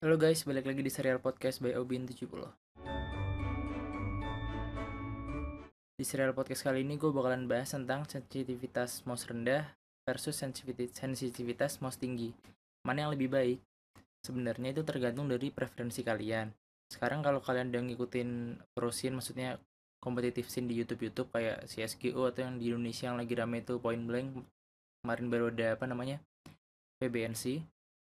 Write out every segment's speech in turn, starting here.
Halo guys, balik lagi di serial podcast by Obin 70 Di serial podcast kali ini gue bakalan bahas tentang sensitivitas mouse rendah versus sensitivitas, mouse tinggi Mana yang lebih baik? Sebenarnya itu tergantung dari preferensi kalian Sekarang kalau kalian udah ngikutin pro scene, maksudnya kompetitif scene di YouTube-YouTube kayak CSGO atau yang di Indonesia yang lagi rame itu Point Blank Kemarin baru ada apa namanya? PBNC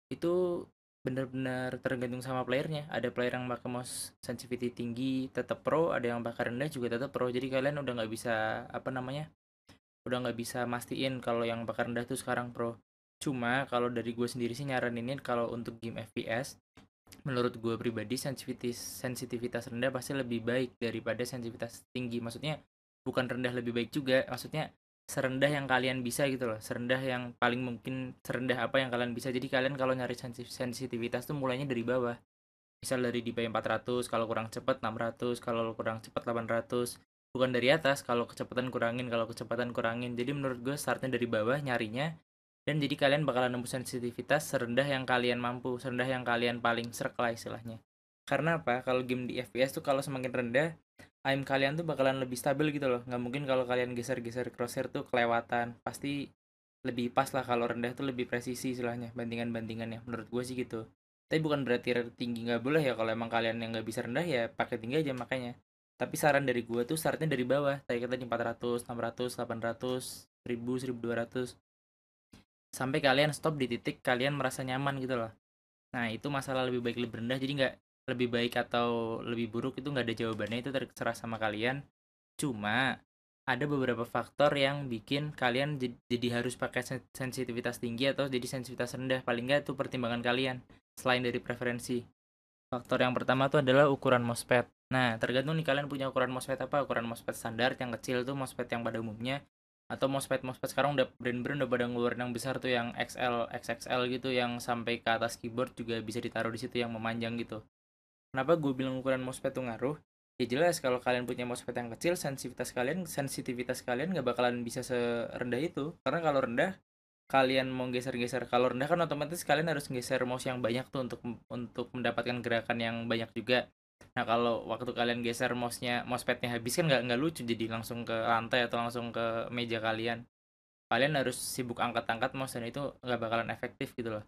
Itu benar-benar tergantung sama playernya. Ada player yang pakai mouse sensitivity tinggi tetap pro ada yang pakai rendah juga tetap pro. Jadi kalian udah nggak bisa apa namanya udah nggak bisa mastiin kalau yang pakai rendah tuh sekarang pro. Cuma kalau dari gue sendiri sih nyaraninnya kalau untuk game FPS menurut gue pribadi sensitivitas sensitivitas rendah pasti lebih baik daripada sensitivitas tinggi. Maksudnya bukan rendah lebih baik juga maksudnya serendah yang kalian bisa gitu loh serendah yang paling mungkin serendah apa yang kalian bisa. Jadi kalian kalau nyari sensitivitas tuh mulainya dari bawah. Misal dari DPI 400 kalau kurang cepat 600 kalau kurang cepat 800 bukan dari atas kalau kecepatan kurangin kalau kecepatan kurangin. Jadi menurut gue startnya dari bawah nyarinya dan jadi kalian bakalan nemu sensitivitas serendah yang kalian mampu serendah yang kalian paling serk lah istilahnya. Karena apa? Kalau game di FPS tuh kalau semakin rendah aim kalian tuh bakalan lebih stabil gitu loh. Nggak mungkin kalau kalian geser-geser crosshair tuh kelewatan. Pasti lebih pas lah kalau rendah tuh lebih presisi istilahnya bandingan-bandingannya. Menurut gue sih gitu. Tapi bukan berarti tinggi nggak boleh ya. Kalau emang kalian yang nggak bisa rendah ya pakai tinggi aja makanya. Tapi saran dari gue tuh startnya dari bawah. Tadi kata 400, 600, 800, 1000, 1200 sampai kalian stop di titik kalian merasa nyaman gitu loh. Nah itu masalah lebih baik lebih rendah. Jadi nggak lebih baik atau lebih buruk itu nggak ada jawabannya itu terserah sama kalian. Cuma ada beberapa faktor yang bikin kalian jadi harus pakai sensitivitas tinggi atau jadi sensitivitas rendah. Paling nggak itu pertimbangan kalian selain dari preferensi. Faktor yang pertama tuh adalah ukuran mousepad nah tergantung nih kalian punya ukuran mousepad apa. Ukuran mousepad standar yang kecil tuh mousepad yang pada umumnya atau mousepad mousepad sekarang udah brand-brand udah pada ngeluarin yang besar tuh yang XL XXL gitu yang sampai ke atas keyboard juga bisa ditaruh di situ yang memanjang gitu Kenapa gue bilang ukuran mousepad tuh ngaruh? Ya jelas kalau kalian punya mousepad yang kecil, sensitivitas kalian sensitivitas kalian nggak bakalan bisa serendah itu. Karena kalau rendah, kalian mau geser-geser. Kalau rendah kan otomatis kalian harus geser mouse yang banyak tuh untuk untuk mendapatkan gerakan yang banyak juga. Nah kalau waktu kalian geser mouse-nya, mousepadnya habis kan nggak nggak lucu jadi langsung ke lantai atau langsung ke meja kalian. Kalian harus sibuk angkat-angkat mouse dan itu nggak bakalan efektif gitu loh.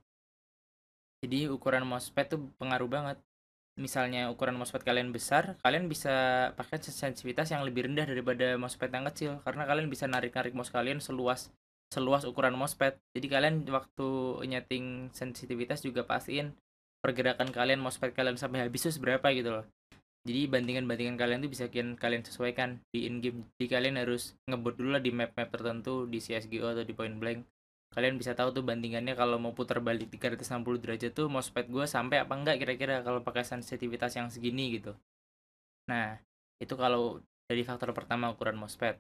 Jadi ukuran mousepad tuh pengaruh banget misalnya ukuran mousepad kalian besar, kalian bisa pakai sensitivitas yang lebih rendah daripada mousepad yang kecil karena kalian bisa narik-narik mouse kalian seluas seluas ukuran mousepad. Jadi kalian waktu nyeting sensitivitas juga pastiin pergerakan kalian mousepad kalian sampai habis itu berapa gitu loh. Jadi bandingan-bandingan kalian tuh bisa kalian, kalian sesuaikan di in game. Jadi kalian harus ngebut dulu lah di map-map tertentu di CSGO atau di Point Blank kalian bisa tahu tuh bandingannya kalau mau putar balik 360 derajat tuh mousepad gue sampai apa enggak kira-kira kalau pakai sensitivitas yang segini gitu. Nah itu kalau dari faktor pertama ukuran mousepad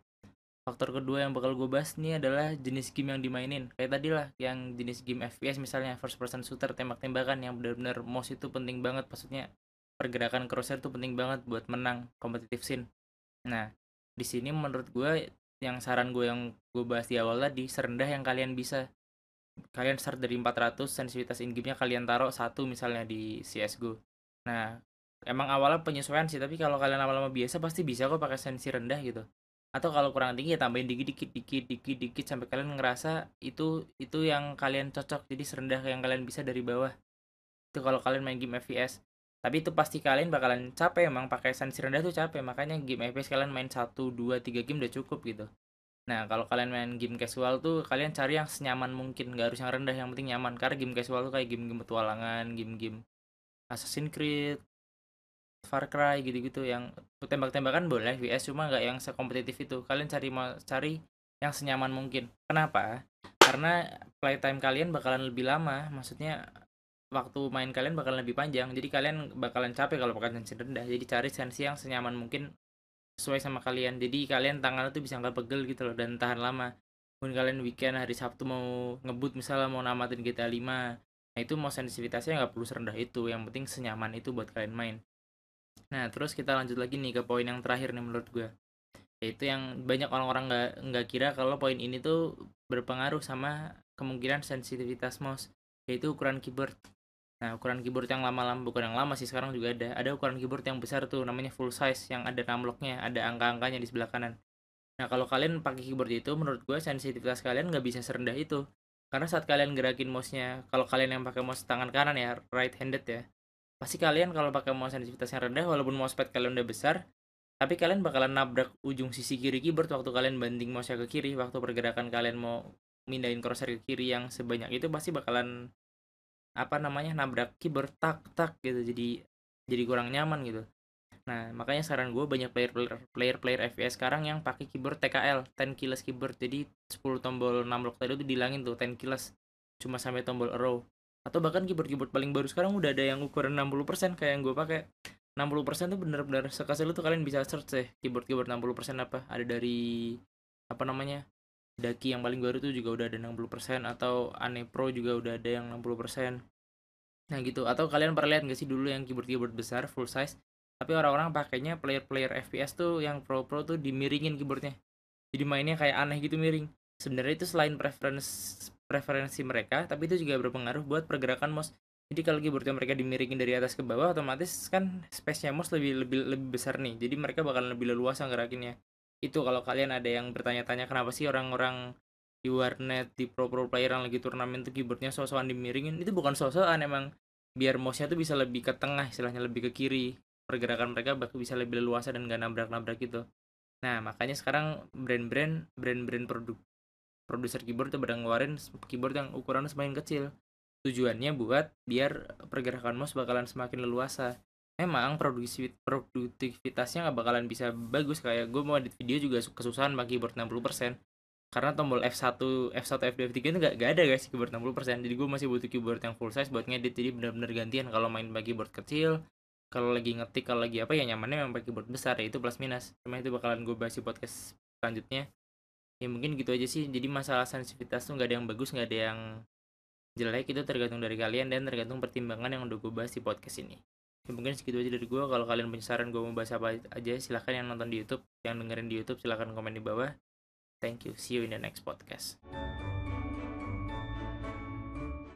faktor kedua yang bakal gue bahas nih adalah jenis game yang dimainin. Kayak tadi lah yang jenis game FPS misalnya first person shooter tembak-tembakan yang benar-benar mouse itu penting banget. Maksudnya pergerakan crosshair tuh penting banget buat menang kompetitif scene. Nah di sini menurut gue yang saran gue yang gue bahas di awal tadi serendah yang kalian bisa. Kalian start dari 400 sensitivitas in game-nya kalian taruh satu misalnya di CSGO nah emang awalnya penyesuaian sih tapi kalau kalian lama-lama biasa pasti bisa kok pakai sensi rendah gitu. Atau kalau kurang tinggi ya tambahin dikit dikit dikit dikit dikit sampai kalian ngerasa itu itu yang kalian cocok. Jadi serendah yang kalian bisa dari bawah. Itu kalau kalian main game FPS tapi itu pasti kalian bakalan capek emang pakai sensi rendah tuh capek. Makanya game FPS kalian main 1, 2, 3 game udah cukup gitu. Nah kalau kalian main game casual tuh kalian cari yang senyaman mungkin gak harus yang rendah. Yang penting nyaman. Karena game casual tuh kayak game-game petualangan game-game Assassin's Creed Far Cry gitu-gitu. Yang tembak-tembakan boleh VS cuma nggak yang sekompetitif itu. Kalian cari cari yang senyaman mungkin. Kenapa? Karena playtime kalian bakalan lebih lama. Maksudnya waktu main kalian bakalan lebih panjang. Jadi kalian bakalan capek kalau pakai sensi rendah. Jadi cari sensi yang senyaman mungkin sesuai sama kalian. Jadi kalian tangan itu bisa nggak pegel gitu loh dan tahan lama. Mungkin kalian weekend hari Sabtu mau ngebut misalnya mau namatin GTA 5 nah itu mau sensitivitasnya nggak perlu serendah itu. Yang penting senyaman itu buat kalian main. Nah terus kita lanjut lagi nih ke poin yang terakhir nih menurut gue yaitu yang banyak orang-orang nggak nggak kira kalau poin ini tuh berpengaruh sama kemungkinan sensitivitas mouse yaitu ukuran keyboard Nah, ukuran keyboard yang lama-lama bukan yang lama sih sekarang juga ada. Ada ukuran keyboard yang besar tuh namanya full size yang ada numlocknya, ada angka-angkanya di sebelah kanan. Nah, kalau kalian pakai keyboard itu menurut gue sensitivitas kalian nggak bisa serendah itu. Karena saat kalian gerakin mouse-nya, kalau kalian yang pakai mouse tangan kanan ya, right handed ya, pasti kalian kalau pakai mouse sensitivitasnya rendah walaupun mousepad kalian udah besar, tapi kalian bakalan nabrak ujung sisi kiri keyboard waktu kalian banding mouse-nya ke kiri, waktu pergerakan kalian mau mindahin crosshair ke kiri yang sebanyak itu pasti bakalan apa namanya nabrak keyboard tak tak gitu. Jadi jadi kurang nyaman gitu. Nah makanya saran gue banyak player player player player FPS sekarang yang pakai keyboard TKL 10 keyless keyboard. Jadi 10 tombol 6 lock tadi itu dilangin tuh 10 keyless. Cuma sampai tombol arrow atau bahkan keyboard keyboard paling baru sekarang udah ada yang ukuran 60% kayak yang gue pakai. 60% tuh bener-bener sekasih lu tuh kalian bisa search deh keyboard keyboard 60% apa. Ada dari apa namanya Daki yang paling baru tuh juga udah ada 60% atau Ane Pro juga udah ada yang 60%. Nah gitu, atau kalian pernah lihat gak sih dulu yang keyboard-keyboard besar full size tapi orang-orang pakainya player-player FPS tuh yang pro-pro tuh dimiringin keyboardnya. Jadi mainnya kayak aneh gitu miring. Sebenarnya itu selain preferensi preferensi mereka, tapi itu juga berpengaruh buat pergerakan mouse. Jadi kalau keyboardnya mereka dimiringin dari atas ke bawah, otomatis kan space-nya mouse lebih lebih lebih besar nih. Jadi mereka bakal lebih leluasa ngerakinnya itu kalau kalian ada yang bertanya-tanya kenapa sih orang-orang di warnet di pro pro player yang lagi turnamen tuh keyboardnya sosokan dimiringin? Itu bukan sosokan emang biar mouse-nya tuh bisa lebih ke tengah istilahnya lebih ke kiri. Pergerakan mereka bakal bisa lebih leluasa dan gak nabrak-nabrak gitu. Nah makanya sekarang brand-brand brand-brand produk produser keyboard tuh pada ngeluarin keyboard yang ukurannya semakin kecil. Tujuannya buat biar pergerakan mouse bakalan semakin leluasa memang produktivitasnya nggak bakalan bisa bagus kayak gue mau edit video juga kesusahan pakai keyboard 60% karena tombol F1 F1 F2 F3 itu gak ada guys keyboard 60% jadi gue masih butuh keyboard yang full size buat ngedit. Jadi benar-benar gantian kalau main pakai keyboard kecil. Kalau lagi ngetik kalau lagi apa ya nyamannya memang pakai keyboard besar. Ya itu plus minus. Cuma itu bakalan gue bahas di podcast selanjutnya. Ya mungkin gitu aja sih. Jadi masalah sensitivitas tuh nggak ada yang bagus nggak ada yang jelek. Itu tergantung dari kalian dan tergantung pertimbangan yang udah gue bahas di podcast ini ya mungkin segitu aja dari gue kalau kalian punya saran gue mau bahas apa aja silahkan yang nonton di YouTube. Yang dengerin di YouTube silahkan komen di bawah. Thank you. See you in the next podcast